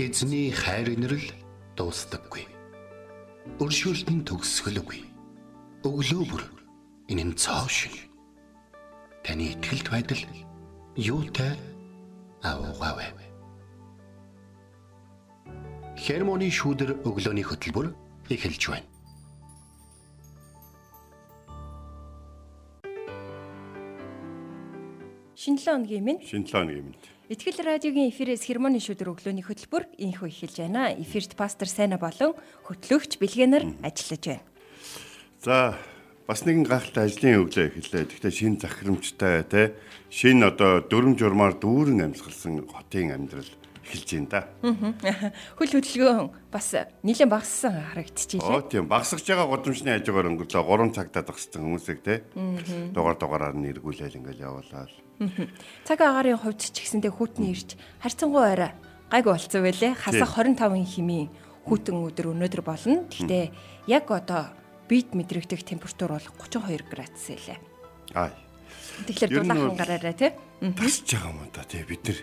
Эзний хайр инрэл дуустдаггүй. Өршөөлт нь төгсгөлгүй. Өглөө бүр энэ нь цоо шиг. Таны ихтгэлт байдал юутай аавгаавэ. Хермоны шүүдэр өглөөний хөтөлбөр эхэлж байна. Шинэ 7 өдрийн минь Шинэ 7 өдрийн минь. Итгэл радиогийн эфирээс хермоны шүдэр өглөөний хөтөлбөр инхүү эхэлж байна. Эфирт пастор Сайна болон хөтлөгч Бэлгэнаар ажиллаж байна. За бас нэгэн гахалтай ажлын өглөө эхэллээ. Гэхдээ шинэ захирамжтай те шинэ одоо дүрм журмаар дүүрэн амьсгалсан хотын амьдрал эхэлж байна да. Хөл хөдөлгөөн бас нэлээд багассан харагдчихжээ. Оо тийм багсаж байгаа годамжны хажуугаар өнгөрлөө 3 цагтаа тагссан хүмүүсийг те дугаар дугаараар нь эргүүлээл ингээл явуулаад. Цаг агарын хувьд ч гэсэндээ хүүтний ирж харьцангуй арай гайгүй болцсон байлээ. Хасах 25-ын химийн хүүтэн өдөр өнөөдөр болно. Гэхдээ яг одоо бид мэдрэгдэх температур бол 32 градус байлээ. Аа. Тэгэхээр дулаахан гараарай тий. Тасж байгаа юм да тий бид нар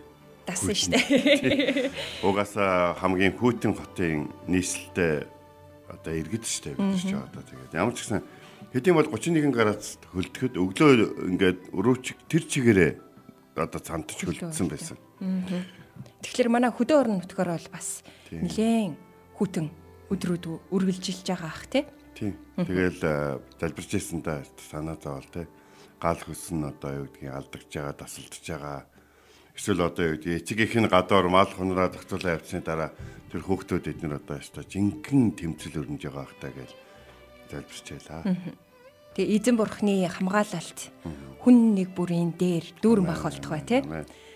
дасан штэ. Угаасаа хамгийн хүйтэн хотын нийслэлтэй одоо иргэд штэ бид ч одоо тэгээд. Ямар ч гэсэн хэдийн бол 31 градус хөлдөхөд өглөө ингээд өрөөч тэр чигээрээ одоо цамтч хөлдсөн байсан. Тэгэхээр манай хөдөө орон нутгаар бол бас нэлээн хүтэн өдрүүд үргэлжилж байгаа ах тий. Тэгэл залбирч ирсэн та санаа зовол тий. Гал хөсөн одоо юу гэдгийг алдагч байгаа, тасалдж байгаа Эсвэл одоо юу гэдэг эцгийнх нь гадуур мал хунраа тогтоолоо явцсны дараа тэр хүүхдүүд эднэр одоо яста жинхэнэ тэмцэл өрнөж байгаа хта гэж залбирчээлаа. Тэгээ эзэн бурхны хамгаалалт хүн нэг бүрийн дээр дүүрэн бах болтох бай тээ.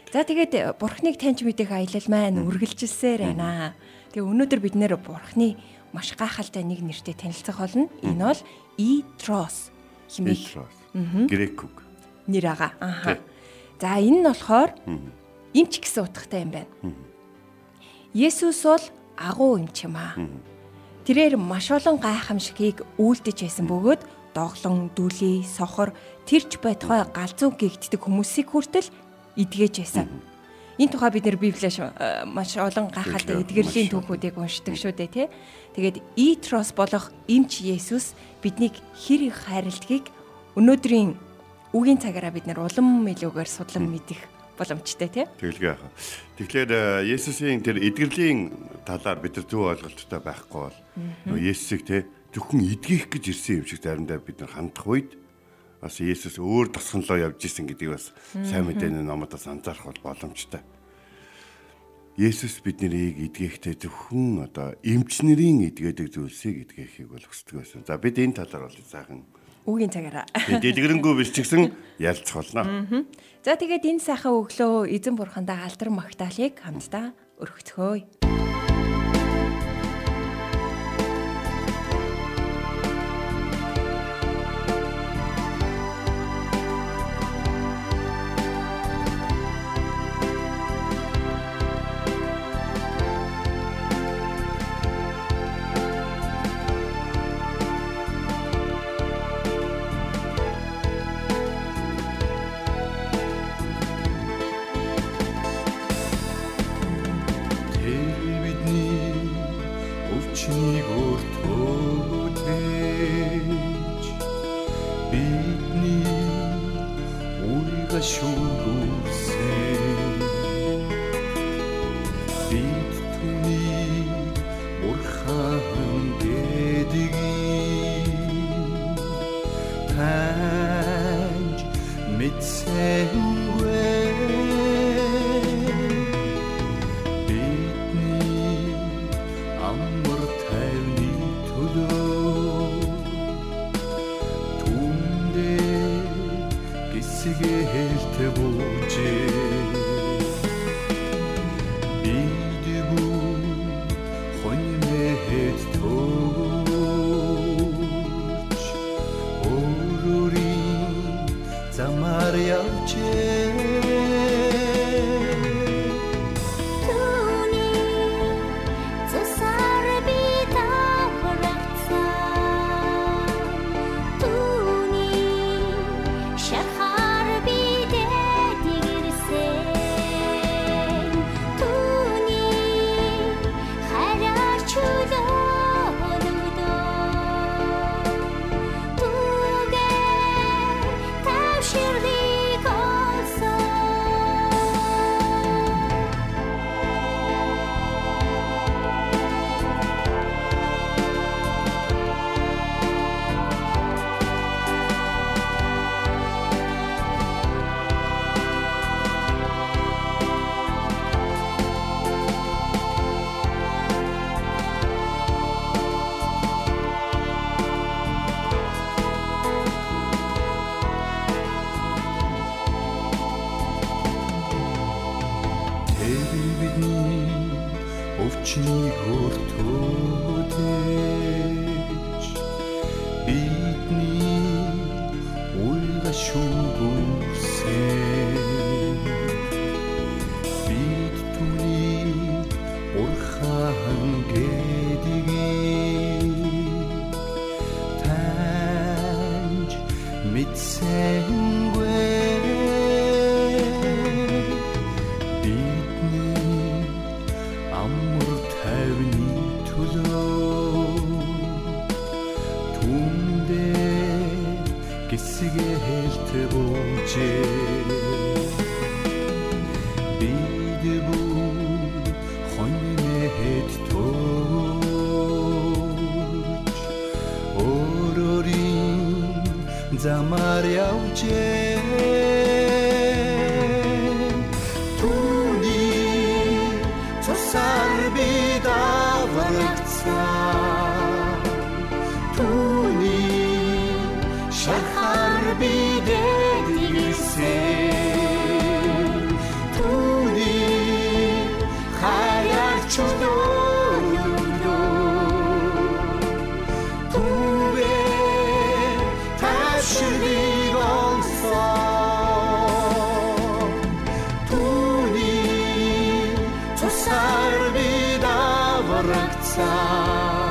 За тэгээд бурхныг таньж мэдэх аялал маань үргэлжилсээр байна. Тэгээ өнөөдөр бид нэр бурхны маш гайхалтай нэг нэртэй танилцах болно. Энэ бол Итрос хэмээх грек үг. Нэр ага. Аха. За энэ нь болохоор эмч гэсэн утгатай юм байна. Есүс бол агуу эмч юм аа. Тэрээр маш олон гайхамшигыг үйлдэж байсан бөгөөд доглон, дүлий, сохор тэрч бай тухай галзуу гэгддэг хүмүүсийг хүртэл эдгэж байсан. Энэ тухай бид нэр Библиэш маш олон гайхалтай эдгэрлийн түүхүүдийг уншдаг шүү дээ тий. Тэгээд Итрос болох эмч Есүс биднийг хэр их хайрладгийг өнөөдрийн үгийн цагаараа бид нэр улам илүүгээр судлан мэдэх боломжтой тий. Тэгэлгүй яах. Тэгэхээр Есүсийн тэр эдгэрлийн талаар бид нар зөв ойлголттой байхгүй бол нөгөө Есүсийг тий зөвхөн эдгэх гэж ирсэн юм шиг заримдаа бид нар хандах үед бас Есүс өөр тосгонлоо явж исэн гэдгийг бас сайн мэдээний номодоос анзаарах бол боломжтой. Есүс биднийг эдгэхдээ зөвхөн одоо эмчнэрийн эдгээдэг зүйлсийг эдгэхийг бол хүсдэг байсан. За бид энэ талаар бол сайхан үгийн цагаараа. Дэлгэрэнгүй биш ч гэсэн ялцах болно. За тэгээд энэ сайхан өглөө эзэн бурхандаа алдар магтаалыг хамтдаа өргөцгөөе. Гисгээ хэлт божээ бид бүр хоньнэхэд тооч өөрөөрийн замаар явжээ аврагцаа түүний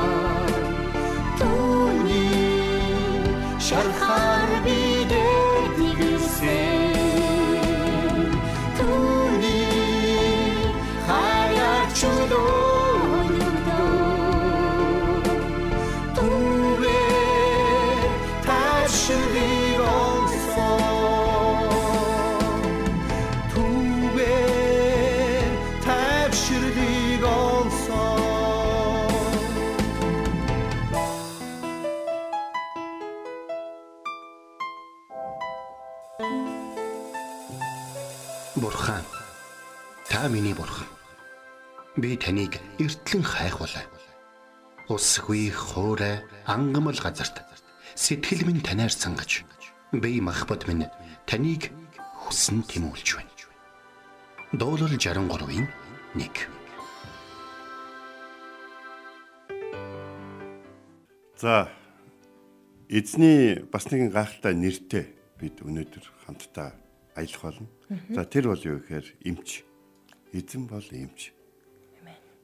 Би таныг эртлэн хайхвалаа. Усгүй хоорой ангамл газарт сэтгэл минь танаар сангаж би махбат минь таныг хүсн тимүүлж байна. Дуурал 63-ийн 1. За эзний бас нэгэн гайхалтай нэртэй бид өнөөдөр хамтдаа аялах болно. За тэр бол юу гэхээр эмч. Эзэн бол эмч.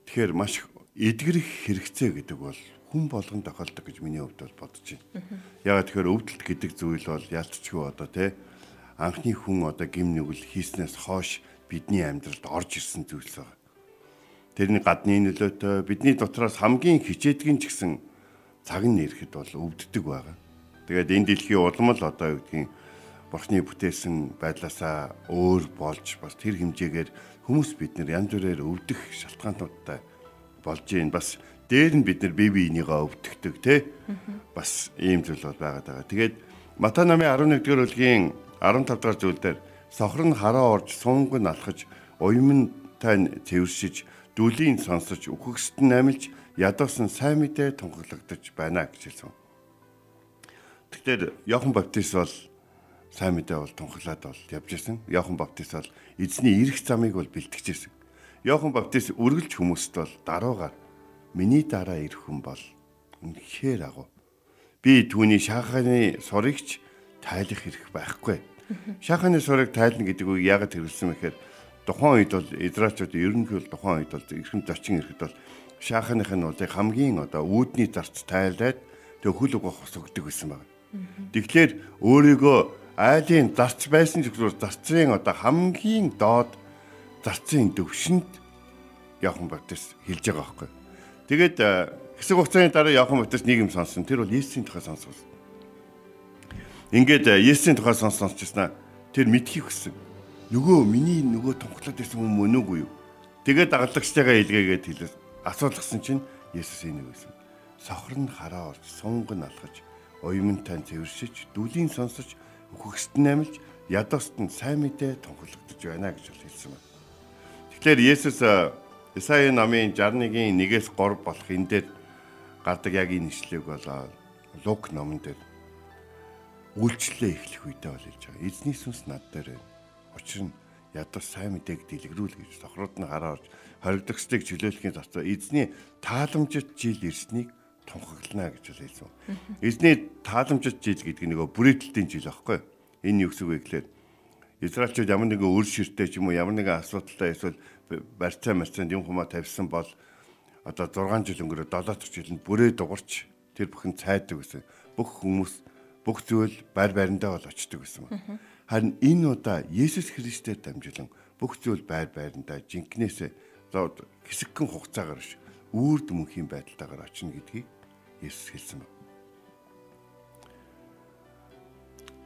Тэгэхээр маш эдгэрэх хэрэгцээ гэдэг бол хүн болгон тохиолдог гэж миний хувьд бол бодож байна. Ягаад тэгэхээр өвдөлт гэдэг зүйл бол ялцчгүй одоо те анхны хүн одоо гим нүгэл хийснээс хойш бидний амьдралд орж ирсэн зүйлс байгаа. Тэрний гадны нөлөөтэй бидний дотроос хамгийн хичээдгэн ч гэсэн цаг нь ирэхэд бол өвддөг байгаа. Тэгээд энэ дэлхийн улам л одоо юу гэдгийг бурхны бүтээсэн байдлаасаа өөр болж бас тэр хэмжээгээр хүмүүс бид нэр янз бүрээр өвдөх шалтгаануудтай болж юм бас дээр нь бид нар бие биенийгаа өвдөгдөг те бас ийм зүйл бол байгаад байгаа. Тэгээд Матай намын 11 дугаар бүлгийн 15 дугаар зүйлдер сохор нь хараа орж сунг нь алхаж уймантай нь цэвэршиж дүлийн сонсож үхэгсэд нь амилж ядуусан сайн мэдээ тунхаглагдаж байна гэж хэлсэн. Тэгэхээр Иохан Баптист бол сайн мэдээ бол тунхаглаад бол явж исэн. Иохан Баптист бол эзний ирэх замыг бол бэлтгэж исэн. Иохан Баптист үргэлж хүмүүст бол даруугаар миний дараа ирэх хүн бол үнэхээр агуу. Би түүний шаханы сурагч тайлах хэрэг байхгүй. Шаханы сураг тайлна гэдэг үг яагаад хэрэгэлсэн мэхээр тухайн үед бол израилчууд ерөнхийдөө тухайн үед бол эрхэм зочин ирэхэд бол шаханых нь бол хамгийн одоо үүдний зарц тайлаад тэг хөл уг хосогддог байсан байна. Тэгэхээр өөрийгөө айлын зарц байсан гэсэн зарцын одоо хамгийн доод зарцын төвшөнд Яохан Баптист хэлж байгаа байхгүй. Тэгээд хэсэг хугацааны дараа Яохан Баптист нэг юм сонсон. Тэр бол Есүсийн тухай сонссон. Ингээд Есүсийн тухай сонссонсчихснаа тэр мэдхийг хүссэн. Нөгөө миний нөгөө тунхлаад байсан хүн мөн үгүй юу? Тэгээд дагалдагчтайгаа илгээгээд хэлээ. Асуулгасан чинь Есүс энэ гэсэн. Сохор нь хараа орж, сунг нь алхаж, уймантай цэвэршиж, дүлийн сонсож, хөгсд нь амилж, ядууст нь сайн мэдээ тунхлагдаж байна гэж хэлсэн байна. Тэгэхээр Есүс Исаи намын 61-ийн 1-ээс 3 болох энэ дээр гардаг яг энэ ишлэг болоо Лук номон дээр үйлчлэлээ эхлэх үедээ бол хэлж байгаа. Эзний сүнс над дээр байна. Учир нь ядаж сайн мэдээг дэлгэрүүл гэж тохрууд нь гараа орж хоригдохстыг чөлөөлөхийн зарцаа эзний тааламжит жил ирснийг тунхаглана гэж хэлсэн. Эзний тааламжит жил гэдэг нь нөгөө бүрээдэлтийн жил аахгүй. Энэ юу гэсэн үг вэ гэхээр Израильчууд ямар нэгэн үр ширтэй ч юм уу ямар нэгэн асуудалтай эсвэл барьцаа марцаанд юм хумаа тавьсан бол одоо 6 жил өнгөрөө 7 дахь жилд бүрээ дугарч тэр бүхэн цайдаг гэсэн. Бүх хүмүүс бүх зүйл байр байрандаа бол очдөг гэсэн. Харин энэ удаа Есүс Христээр дамжуулан бүх зүйл байр байрандаа жинкнээсээ хэсэгхэн хугацаагаар ш үрд мөнхийн байдалтайгаар очно гэдгийг Есүс хэлсэн байна.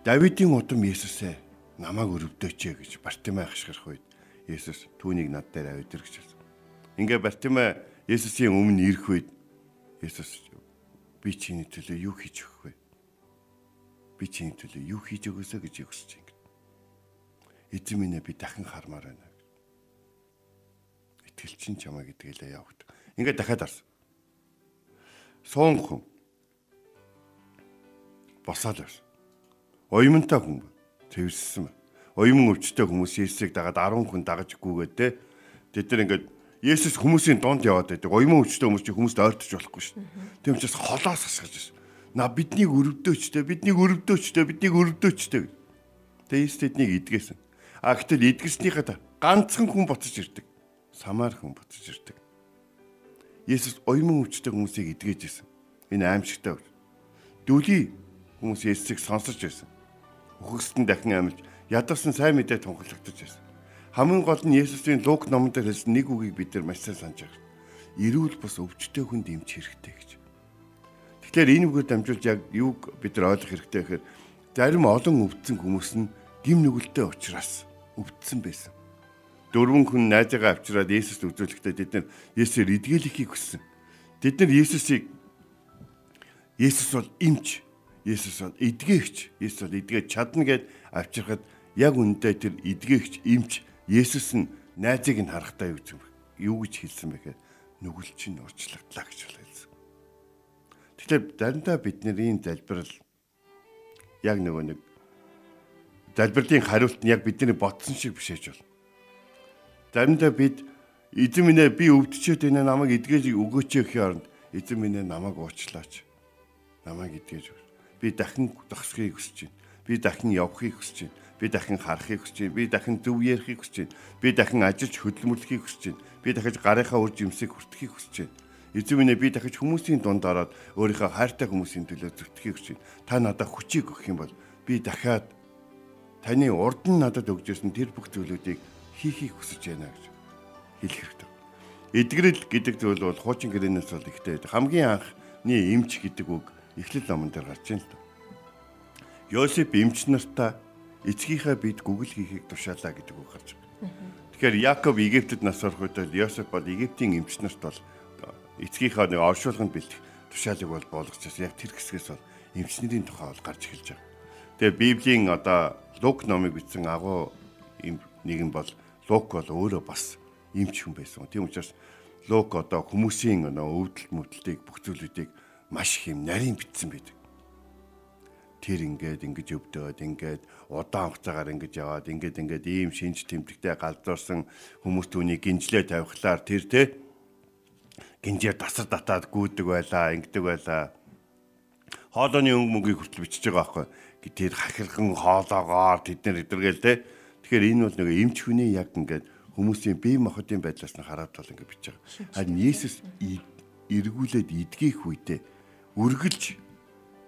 Давидын удам Есүсээ намайг өрөвдөөч гэж Бартимай хашгирах үед Есүс түүнийг над дээр авидэр гэж хэлсэн. Ингээ Бартимай Есүсийн өмнө ирэх үед Есүс би чиний төлөө юу хийж өгөх вэ? Би чиний төлөө юу хийж өгөөсэй гэж өгсөж ингэ. Эзэн минь би дахин хармаар байна. Итгэл чин чамаа гэдгэлээ явагд. Ингээ дахиад арсан. Суунхан босоод ирсэн. Оюмонтой хүн тэрсэн байна. Оюмон өвчтэй хүмүүс Есүсийг дагаад 10 хүн дагаж гүгээд те. Тэд нар ингээд Есүс хүмүүсийн дунд яваад байдаг. Оюмон өвчтэй хүмүүс чи хүмүүст ойртож болохгүй шүү. Тийм учраас холоос хасгаж байна. На биднийг өрөвдөөчтэй, биднийг өрөвдөөчтэй, биднийг өрөвдөөчтэй. Тэгээ Есүс тэднийг идгээсэн. А гэтэл идгэснийхээ ганцхан хүн буцаж ирдэг. Самар хүн буцаж ирдэг. Есүс оюмон өвчтэй хүмүүсийг идгээж ирсэн. Энэ аимшигтай. Дүлий хүмүүс Есүсийг сонсож байсан. Үхэгсдэн дахин амьд ядарсан сайн мэдээ тунхаглагдаж байсан. Хамгийн гол нь Есүсийн Лук номонд хэлсэн нэг үгийг бид нар маш сайн санаж байна. Ирүүл бус өвчтөе хүнд эмч хэрэгтэй гэж. Тэгэхээр энэ үгээр дамжуулж яг юуг бид нар ойлгох хэрэгтэй гэхээр зарим олон өвдсөн хүмүүс нь гим нүгэлтэй учраас өвдсөн байсан. Дөрвөн хүн найзаагаа авчираад Есүст үзүүлэхдээ бид нар Есүсээр идгээлэхийг хүссэн. Бид нар Есүсийг Есүс бол эмч, Есүс бол эдгээгч, Есүс бол эдгэж чадна гэд авчирхад яг үндэ тэр эдгээгч, эмч Есүс нь найзыг нь харахтаа юу гэж юу гэж хэлсэн бэ гэхээр нүгэл чинь урчлагдлаа гэж хэлсэн. Тэгэхээр заримдаа бидний энэ залбирал яг нөгөө нэг залбирлын хариулт нь яг бидний ботсон шиг биш ээж бол. Заримдаа бид эзэн минь ээ би өвдчихэд энэ намайг эдгэж өгөөч гэхийн оронд эзэн минь ээ намайг уучлаач. Намайг эдгэж өг. Би дахин зогсхийг хүсэж байна. Би дахин явахыг хүсэж байна Би дахин харахыг хүсэж байна. Би дахин зөв ярихыг хүсэж байна. Би дахин ажиллаж хөдөлмөрлөхийг хүсэж байна. Би дахиж гарынхаа үр жимсийг хүртэхийг хүсэж байна. Эзэн минь би дахиж хүмүүсийн дунд ороод өөрийнхөө хайртай хүмүүсийн төлөө зүтгэхийг хүсэж байна. Та надад хүчийг өгөх юм бол би дахиад таны урд нь надад өгж ирсэн тэр бүх зүйлүүдийг хийхийг хүсэж байна гэж хэлэх хэрэгтэй. Эдгэрэл гэдэг зүйл бол хуучин гэрээнээс бол ихтэй хамгийн анхны эмч гэдэг үг эхлэл номон дээр гарч байна л да. Йосеп эмч нартаа эцгийнхээ бид гүгэл хийхийг тушаалаа гэдэг үг гарч байна. Тэгэхээр Яков Египтэд нас орох үед л Йосеф бол Египтийн эмч нарт бол эцгийнхээ нэг оршуулганд бэлдэх тушаалыг бол болгочихсон. Яг тэр хэсгээс бол эмчнэрийн тухай бол гарч эхэлж байгаа. Тэгээ Библийн одоо Лук номыг бичсэн агуу нэгэн бол Лук бол өөрөө бас эмч хүн байсан. Тийм учраас Лук одоо хүмүүсийн өвдөлт мөвдөлтийг бүх зүйлүүдийг маш их юм нарийн бичсэн байдаг. Тэр ингээд ингэж өвдөөд ингээд удаан хугацаагаар ингэж яваад ингээд ингээд ийм шинж тэмдэгтэй галзуурсан хүмүүс түүнийг гинжлээ тавихлаар тэр те гинжээр тасар татаад гүйдэг байлаа ингэдэг байлаа хоолойны өнгө мөнгийг хүртэл бичиж байгаа байхгүй. Тэр хахирхан хоолоогоор тэд нар эдэргээл те тэгэхээр энэ бол нэг эмч хүний яг ингээд хүмүүсийн бие махбодын байдлаас нь хараад бол ингээд бичиж байгаа харин Есүс эргүүлээд идгийх үедээ үргэлж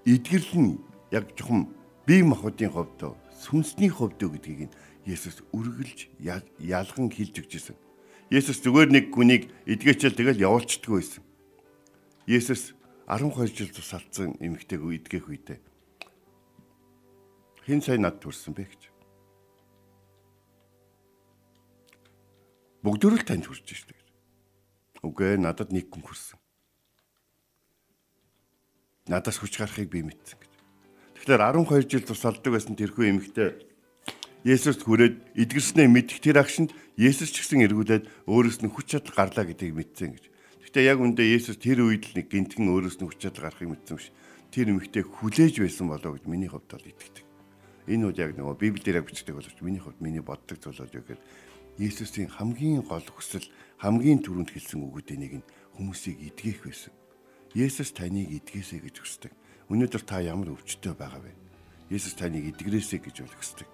эдгэрлэн яг жоохон бие махбодын хувьд сүнсний хувьд гэдгийг нь Есүс үргэлж ялган хэлж өгч ирсэн. Есүс зүгээр нэг хүнийг эдгээчэл тэгэл явуулчихдгүй байсан. Есүс 12 жил тусалсан эмэгтэйг эдгэх үедээ хэн сайн над төрсөн бэ гэж. Бүгдөө л танд хүрч штэ гэж. Үгүй надад нэг хүн хүрсэн. Надаас хүч гарахыг би мэдсэн гэж. Тэгэхээр 12 жил тусалдаг байсан тэрхүү эмэгтэй Есүст хүрээд эдгэрснээ мэдэх тэр агшинд Есүс ч гэсэн эргүүлээд өөрөөс нь хүч чадал гарлаа гэдгийг мэдсэн гэж. Гэхдээ яг үндэ Есүс тэр үед л нэг гинтгэн өөрөөс нь хүч чадал гарахыг мэдсэн биш. Тэр эмэгтэй хүлээж байсан болоо гэж миний хувьд бол итгэдэг. Энэ бол яг нөгөө Библиэр яг бичдэг боловч миний хувьд миний боддог зүйл бол юу гэхээр Есүсийн хамгийн гол хүсэл хамгийн түрүүнд хэлсэн үгүүдийн нэг нь хүмүүсийг эдгэх байсан. Есүс таныг эдгээсэй гэж хүсдэг. Өнөөдөр та ямар өвчтөй байгаа вэ? Есүс таныг эдгэрээсэй гэж бол хүсдэг.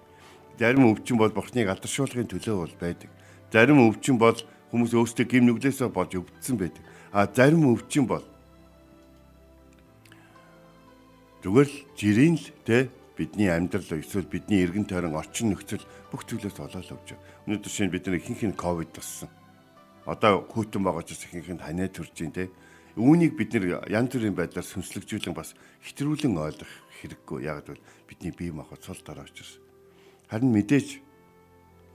Зарим өвчин бол бурхныг алдаршуулахын төлөө бол байдаг. Зарим өвчин бол хүмүүс өөрсдөө гим нүглээсээ болж өвдсөн байдаг. А зарим өвчин бол зүгээр л жирийн л те бидний амьдрал эсвэл бидний эргэн тойрон орчин нөхцөл бүх зүйлээс олоол авч байгаа. Өнөөдөр шинэ бид нар ихэнх нь ковид туссан. Одоо хүүтэн байгаа ч ихэнх нь ханаа төрж ин те. Үүнийг бид нэр янз бүрийн байдлаар сүнслэгжүүлэн бас хэтрүүлэн ойлгох хэрэггүй. Яг л бидний бие махбод цол дараа учраас. Харин мэдээж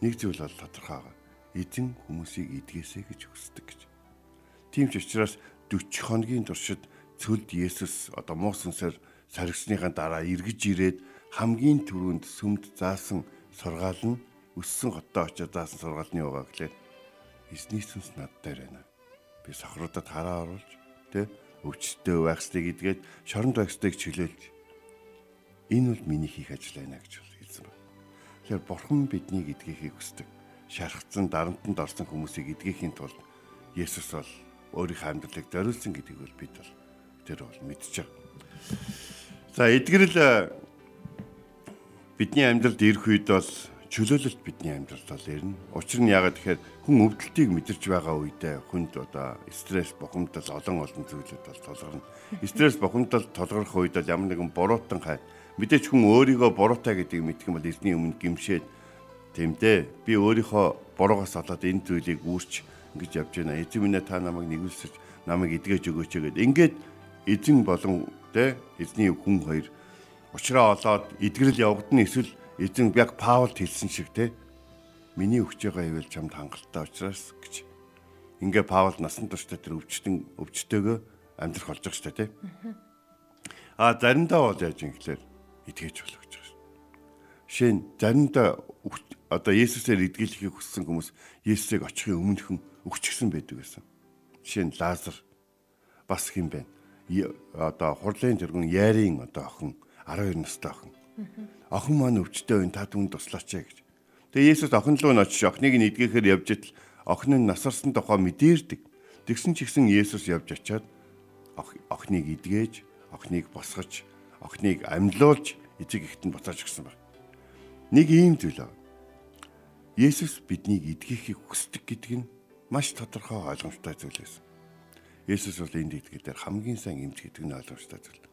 нэг зүйл бол тодорхой байгаа. Эзэн хүмүүсийг эдгээсэй гэж хүсдэг гэж. Тийм ч учраас 40 хоногийн туршид цөлд Есүс одоо муу сүнсээр саргисныхаа дараа эргэж ирээд хамгийн түрүүнд сүмд заасан сургаал нь өссөн хоттой очиж заасан сургаалны юугаа гэхлээр эзний сүнс над дээр байна. Би сохруудад хараа оруулж тэ өвчтөй байх ёстыг идгээд шоронд байх ёстыг чөлөөлж энэ бол миний хийх ажил байна гэж хэлсэн байна. Тэгэхээр бурхан биднийг эдгэхийг хүсдэг шархацсан дарамтанд орсон хүмүүсийг эдгэхийн тулд Есүс бол өөрийнхөө амьдралыг зориулсан гэдгийг бол бид бол тэр бол байгаа. За эдгэрэл бидний амьдралд ирэх үед бол чөлөөлөлт бидний амьдралд бол ирнэ. Учир нь яагаад тэгэхээр хүн өвдөлтийг мэдэрч байгаа үедээ хүнд одоо стресс бухимдал олон олон зүйлүүд бол толгорно. Стресс бухимдал толгорох үед бол ямар нэгэн буруутан хай мэдээч хүн өөрийгөө буруутай гэдгийг мэдэх юм бол эзний өмнө гимшээд Тийм дээ. Би өөрийнхөө буруугаас олоод энэ зүйлийг үүрч ингэж явж байна. Эзэн минь та намайг нэгүүлсэж намайг эдгэж өгөөч гэдэг. Ингээд эзэн болон тэ эзний хүн хоёр уучраа олоод эдгэрэл явагдана эсвэл эзэн яг Паулд хэлсэн шиг тэ миний өгч байгаа ивэл чамд хангалттай учраас гэж. Ингээ Паул насан туршдаа тэр өвчтөн өвчтөөгөө амьдрах болж байгаа шүү дээ тэ. А заримдаа бол яаж юм гэхээр итгэж болох гэж байна. Шин заримдаа одоо Есүсээр идгэлхийг хүссэн хүмүүс Есүсийг очихын өмнөхөн өгчихсэн байдаг. Жишээ нь Лазар бас хэм байна. Одоо хурлын тэргүүн Ярийн одоо охин 12 настай охин. Охин маань өвчтөй байна та түн туслаач гэж. Тэгээ Есүс охин руу очиж охиныг нь идгээхээр явж итл охин нь насарсан тухай мэдэрдэг. Тэгсэн ч ихсэн Есүс явж очиад охиныг идгээж, охиныг босгож, охиныг амьлуулж эцэг ихтэнд буцааж өгсөн байна. Нэг ийм зүйл аа Есүс биднийг эдгэхийг хүсдэг гэдэг нь маш тодорхой ойлгомжтой зүйл байсан. Есүс бол энд итгэдэг хамгийн сайн эмч гэдэг нь ойлгомжтой зүйл.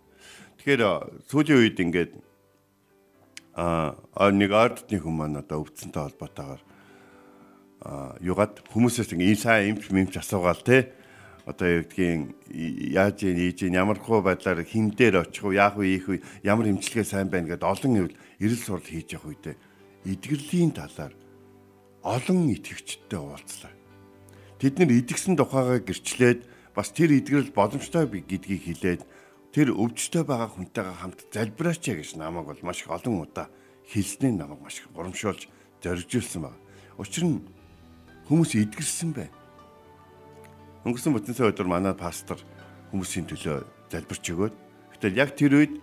Тэгэхээр сүүлийн үед ингээд а нэг ардны хүмүүс одоо өвдсөнтэй холбоотойгоор а югаад хүмүүсээс ингэ сайн эмч мэмч асуугаал те одоо гэдгийг яаж ийн ийж ийн ямар хөө байдлаар хин дээр очих уу яах вэ ийх вэ ямар эмчилгээ сайн байна гэдээ олон эрэл сурал хийж явах үедээ эдгэрлийн талаар олон итгэгчдтэй уулзлаа. Тэд нар идэгсэн тухайгаа гэрчлээд бас тэр идгэрэл боломжтой гэдгийг хэлээд тэр өвчтөй байгаа хүнтэйгээ хамт залбираач гэж намайг бол маш их олон удаа хэлснээр намайг маш их горомшуулж зоригжүүлсэн байна. Учир нь хүмүүс идгэрсэн байна. Өнгөрсөн бүтэнсээ өдөр манай пастор хүмүүсийн төлөө залбирч өгөөд гэтэл яг тэр үед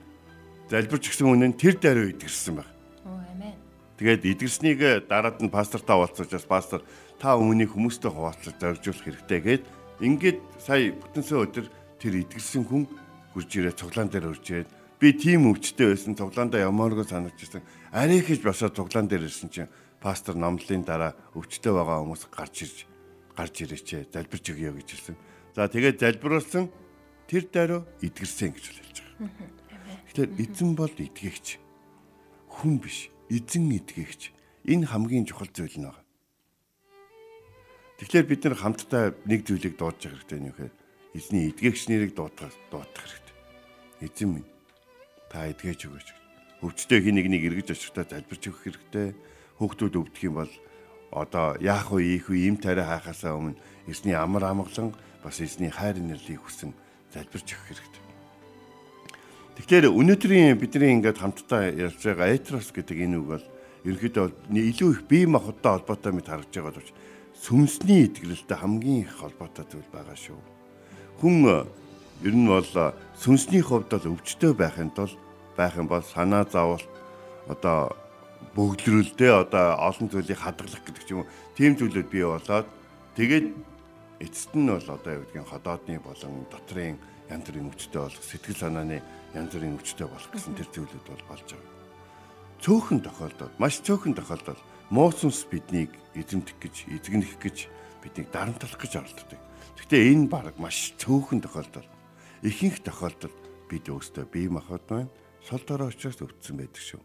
залбирч гисэн үнэн тэр даруй идгэрсэн байна. Тэгээд идэрснийг дараад нь пастортай уулзаж бас пастор та өмнөний хүмүүстэй хуваалцаж зоржуулах хэрэгтэй гээд ингээд сая бүтэнсээ өдөр тэр идэрсэн хүн хурж ирээ цуглаан дээр урж ирээд би тийм өвчтэй байсан цуглаандаа ямааргүй санагдчихсан. Арай хийж босоод цуглаан дээр ирсэн чинь пастор номлын дараа өвчтэй байгаа хүмүүс гарч ирж гарч ирээч залбирч өгье гэж хэлсэн. За тэгээд залбируулсан тэр даруй идгэрсэн гэж хэлж байгаа. Тэгэхээр эзэн бол идгэгч хүн биш эзэн итгэгч энэ хамгийн чухал зүйл байна. Тэгэхээр бид нар хамтдаа нэг зүйлийг дуудаж явах хэрэгтэй нөхөр эзний эдгээгч нэрийг дуудах дуудах хэрэгтэй. Эзэн минь та эдгэж өгөөч. Өвчтөе хий нэг нэг эргэж очихдаа залбирч өгөх хэрэгтэй. Хүүхдүүд өвдөх юм бол одоо яах вэ, ийх вэ, им тариа хаахаасаа өмнө эзний амар амгалан бас эзний хайр нэрлийг хүсэн залбирч өгөх хэрэгтэй. Тэгэхээр өнөөдрийн бидний ингээд хамтдаа ярьж байгаа этрос гэдэг энэ үг бол ерөнхийдөө илүү их бие махбодтой холбоотой мэт харагдж байгаа боловч сүмсний итгэлтэй хамгийн их холбоотой зүйл байгаа шүү. Хүн ер нь бол сүнсний хувьд бол өвчтөй байхын тулд байх юм бол санаа зовол одоо бөгдлөрөлдөө одоо олон зүйлийг хадгалах гэдэг ч юм уу тийм зүйлүүд бий болоод тэгээд эцэст нь бол одоо юу гэдгийг ходоодны болон дотрын янз бүрийн өвчтөй болох сэтгэл санааны янз бүрийн өвчтөй болох гэсэн тэр зүйлүүд бол болж байгаа. Цөөхөн тохиолдолд маш цөөхөн тохиолдолд муусанс биднийг эзэмдэх гэж эзэгнэх гэж биднийг дарамтлах гэж оролддог. Гэхдээ энэ баг маш цөөхөн тохиолдол. Ихэнх тохиолдолд бид өөрсдөө бие махбод маань сул дорой учраас өвдсөн байдаг шүү.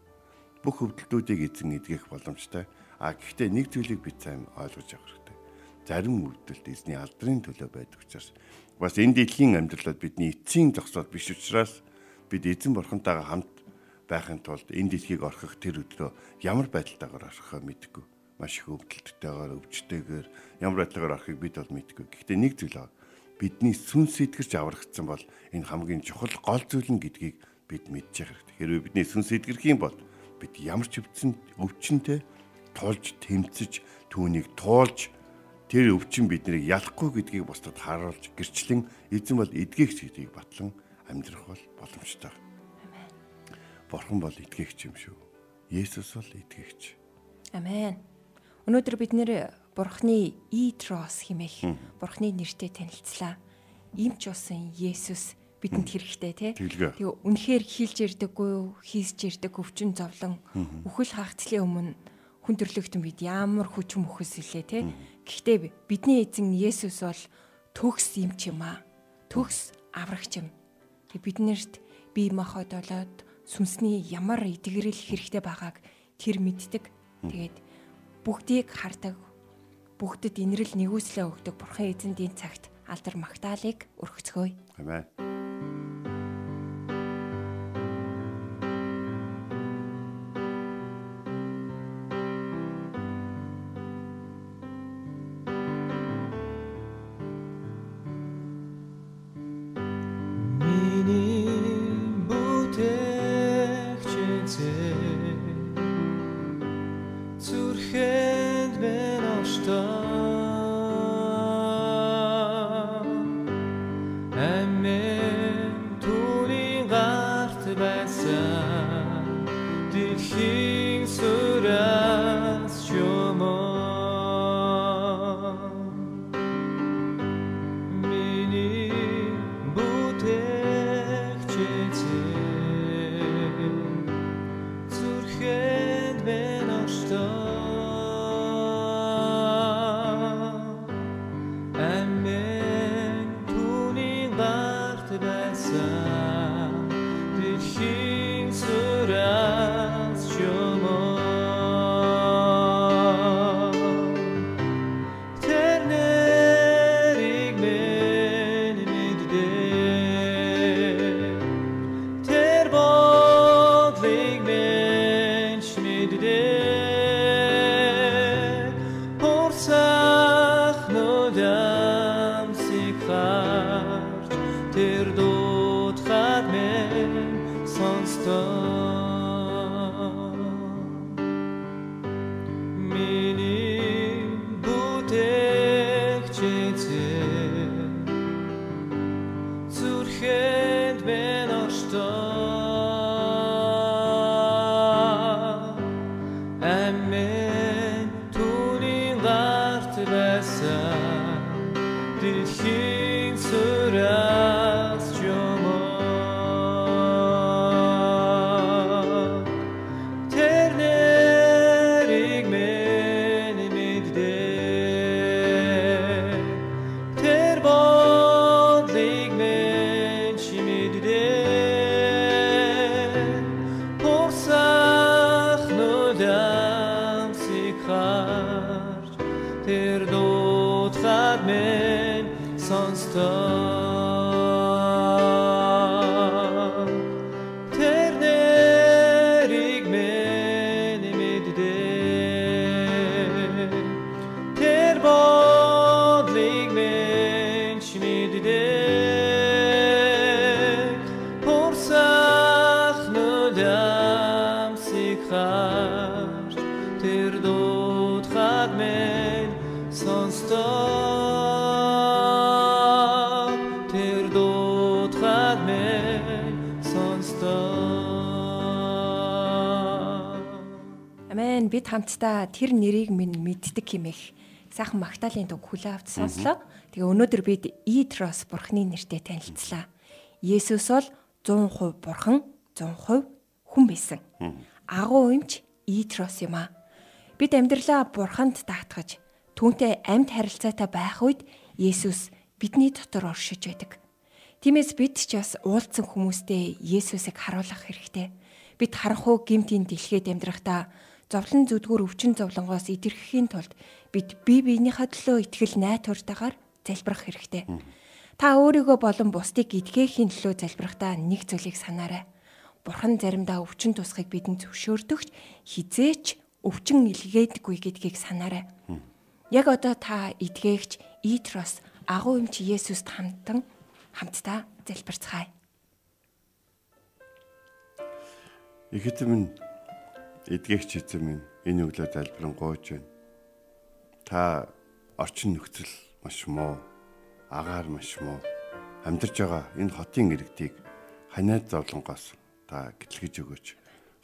Бүх өвдөлтүүдийг эзэн эдгэх боломжтой. А гэхдээ нэг зүйлийг бид сайн ойлгож авах хэрэгтэй. Зарим өвдөлт эзний алдрын төлөө байдаг учраас бас энэ дэлхийн амьдралд бидний эцсийн зогсоод биш учраас бид эзэн бурхантайгаа хамт байхын тулд энэ дэлхийг орхих тэр өдрөө ямар байдалтайгаар орхихоо мэдгүй. Маш их өвдөлттэйгээр, өвчтэйгээр ямар байдлаар орхийг бид бол мэдгүй. Гэхдээ нэг зүйл аа бидний сүнс эдгэрч аврагдсан бол энэ хамгийн чухал гол зүйл нь гэдгийг бид мэдчих хэрэгтэй. Хэрвээ бидний сүнс эдгэрх юм бол бид ямар ч өвчин өвчнөд тулж тэмцэж түүнийг туулж тэр өвчин биднийг ялахгүй гэдгийг бусдад харуулж гэрчлэн эзэн бол эдгийгч гэдгийг батлан амьдрах бол боломжтой. Бурхан бол эдгийгч юм шүү. Есүс бол эдгийгч. Амен. Өнөөдөр бид нэр Бурхны Итрос химэх Бурхны нэртэй танилцлаа. Имч усан Есүс бидэнд хэрэгтэй тий. Тэгээ үнэхээр хилж ярдаггүй юу? Хийсж ярдаггүй өвчин зовлон үхэл хаагцлын өмнө хүн төрлөختөн бид ямар хүч мөхөс илээ тий. Гэхдээ бидний эзэн Есүс бол төгс юм ч юм аа. Төгс аврагч юм. Тэг биднэрт бие махбод болоод сүнсний ямар эдгэрэл хэрэгтэй байгааг тэр мэддэг. Тэгээд бүгдийг хардаг. Бүгдэд инрэл нэгүслээ өгдөг Бурхан эзэндийн цагт алдар магтаалык өргөцгөөе. Амен. Дэлхийн сүрас tirdo'txak men sonstov tirdo'txak men sonstov Амен бид хамтдаа тэр нэрийг минь мэддэг хэмээх сайхан магтаалын төг хүлээ авч сонслоо. Тэгээ өнөөдөр бид Итрос бурхны нэртэй танилцлаа. Есүс бол 100% бурхан, 100% хүн байсан. Агуу эмч Итрос юм аа. Бид амьдралаа бурханд даатгаж түүнтэй амьд харилцаатай байх үед Есүс бидний дотор оршиж байдаг. Тиймээс бид ч бас уулзсан хүмүүстэй Есүсийг харуулах хэрэгтэй. Бид харанхуй гимтийн дэлхийд амьдрахдаа зовлон зүдгүүр өвчин зовлонгоос идэрхэхийн тулд бид бие биенийхээ төлөө итгэл найдвартайгаар залбирах хэрэгтэй. Та өөрийгөө болон бусдыг эдгээхийн төлөө залбирахдаа нэг зүйлийг санаарай. Бурхан заримдаа өвчин тусахыг бидэнд зөвшөөрдөгч хизээч өвчин илгээдэггүй гэдгийг санаарай. Яг одоо та эдгээгч Итрос агуу эмч Есүст хамтан хамтдаа залбирцгаая. Ихэдэн минь эдгээгч эзэн минь энэ өглөө залбирэн гооч байна. Та орчин нөхцөл маш муу, агаар маш муу амьдарч байгаа энэ хотын иргэдийг ханиад зовлонгоос та гэтлгэж өгөөч.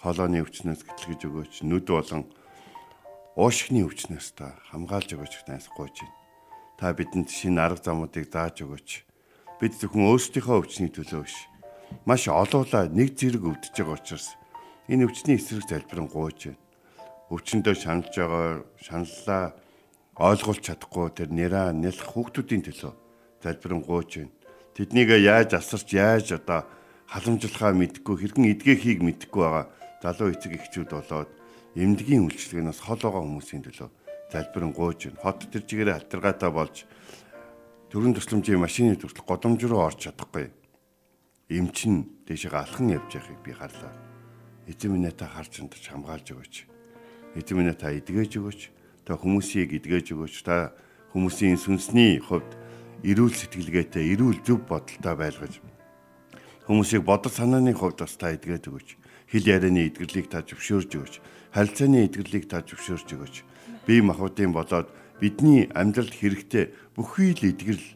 Хоолойны өвчнөөс гэтлгэж өгөөч. Нүд болон уушгины өвчнөөс та хамгаалж өгөөч найсгүйж байна. Та бидэнд шинэ арга замуудыг зааж өгөөч. Бид зөвхөн өөрсдийнхөө өвчний төлөө биш. Маш олоола нэг зэрэг өвдөж байгаа учраас энэ өвчний эсрэг залбирэн гуйж байна. Өвчнөдөө шаналж байгаа шаналлаа ойлгуулж чадахгүй тэр нэраа нэлх хүүхдүүдийн төлөө залбирэн гуйж байна. Тэднийг яаж асарч яаж одоо халамжлахаа мэдгүй хэрхэн эдгэхийг мэдгүй байгаа залуу эцэг эхчүүд болоод эмнэлгийн үйлчлэгнээс хол байгаа хүмүүсийн төлөө залбирэн гуйж байна. Хот тэр чигээрээ халтаргаатай болж төрийн тусламжийн машины төрөл годомж руу орж чадахгүй. Эмчин дэшег алхан явж байгааг би харлаа. Эзэн минь та харж энэ хамгаалж өгөөч. Эзэн минь та эдгэж өгөөч. Та хүмүүсийг эдгэж өгөөч. Та хүмүүсийн сүнсний хувьд эрүүл сэтгэлгээтэй, эрүүл зөв бодолтой байлгаж хүмүүсийг бодол санааны хувьд бас та эдгээд өгөөч. Хил ярианы эдгэрлийг та зөвшөөрж өгөөч. Харилцааны эдгэрлийг та зөвшөөрж өгөөч бие махбодын болоод бидний амьдралд хэрэгтэй бүхий л эдгэрл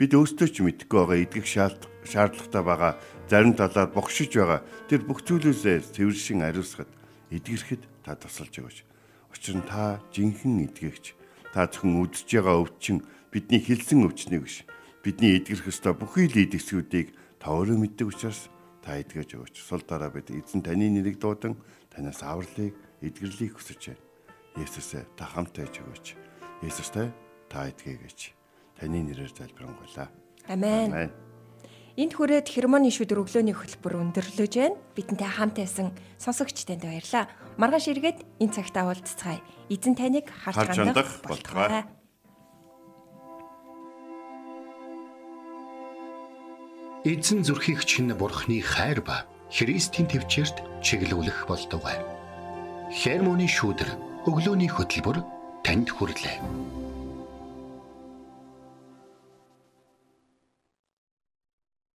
бид өөрсдөө ч мэдгүй байгаа эдгэх шаардлагатай байгаа зарим талаар богшиж байгаа тэр бүх зүйлээсээ цэвэршин ариусгад эдгэрхэд та тусалж өгөөч. Учир нь та жинхэнэ эдгэгч. Та зөвхөн үдсэж байгаа өвчин бидний хилсэн өвчнийг биш. Бидний эдгэрх ёстой бүхий л эдгэсгүүдийг та өөрөө мэддэг учраас та эдгэж өгөөч. Сул дараа бид эзэн таны нэрийг дуудан танаас авралыг эдгэрлийг хүсэж байна. Есүсээ та хамт байж өгөөч. Есүстэй та эдгээ гэж таны нэрээр залбирanгуйлаа. Амен. Энд хүрээд хермоны шүдэр өглөөний хөтөлбөр өндөрлөж байна. Бидэнтэй хамт байсан сонсогч танд баярлаа. Маргааш эргээд энэ цагтаа уулзцгаая. Эзэн таныг харж хандах болтугай. Эзэн зүрхийг чинь бурхны хайр ба Христийн төвчөрт чиглүүлэх болтугай. Хермоны шүдэр өглөөний хөтөлбөр танд хүрэлээ.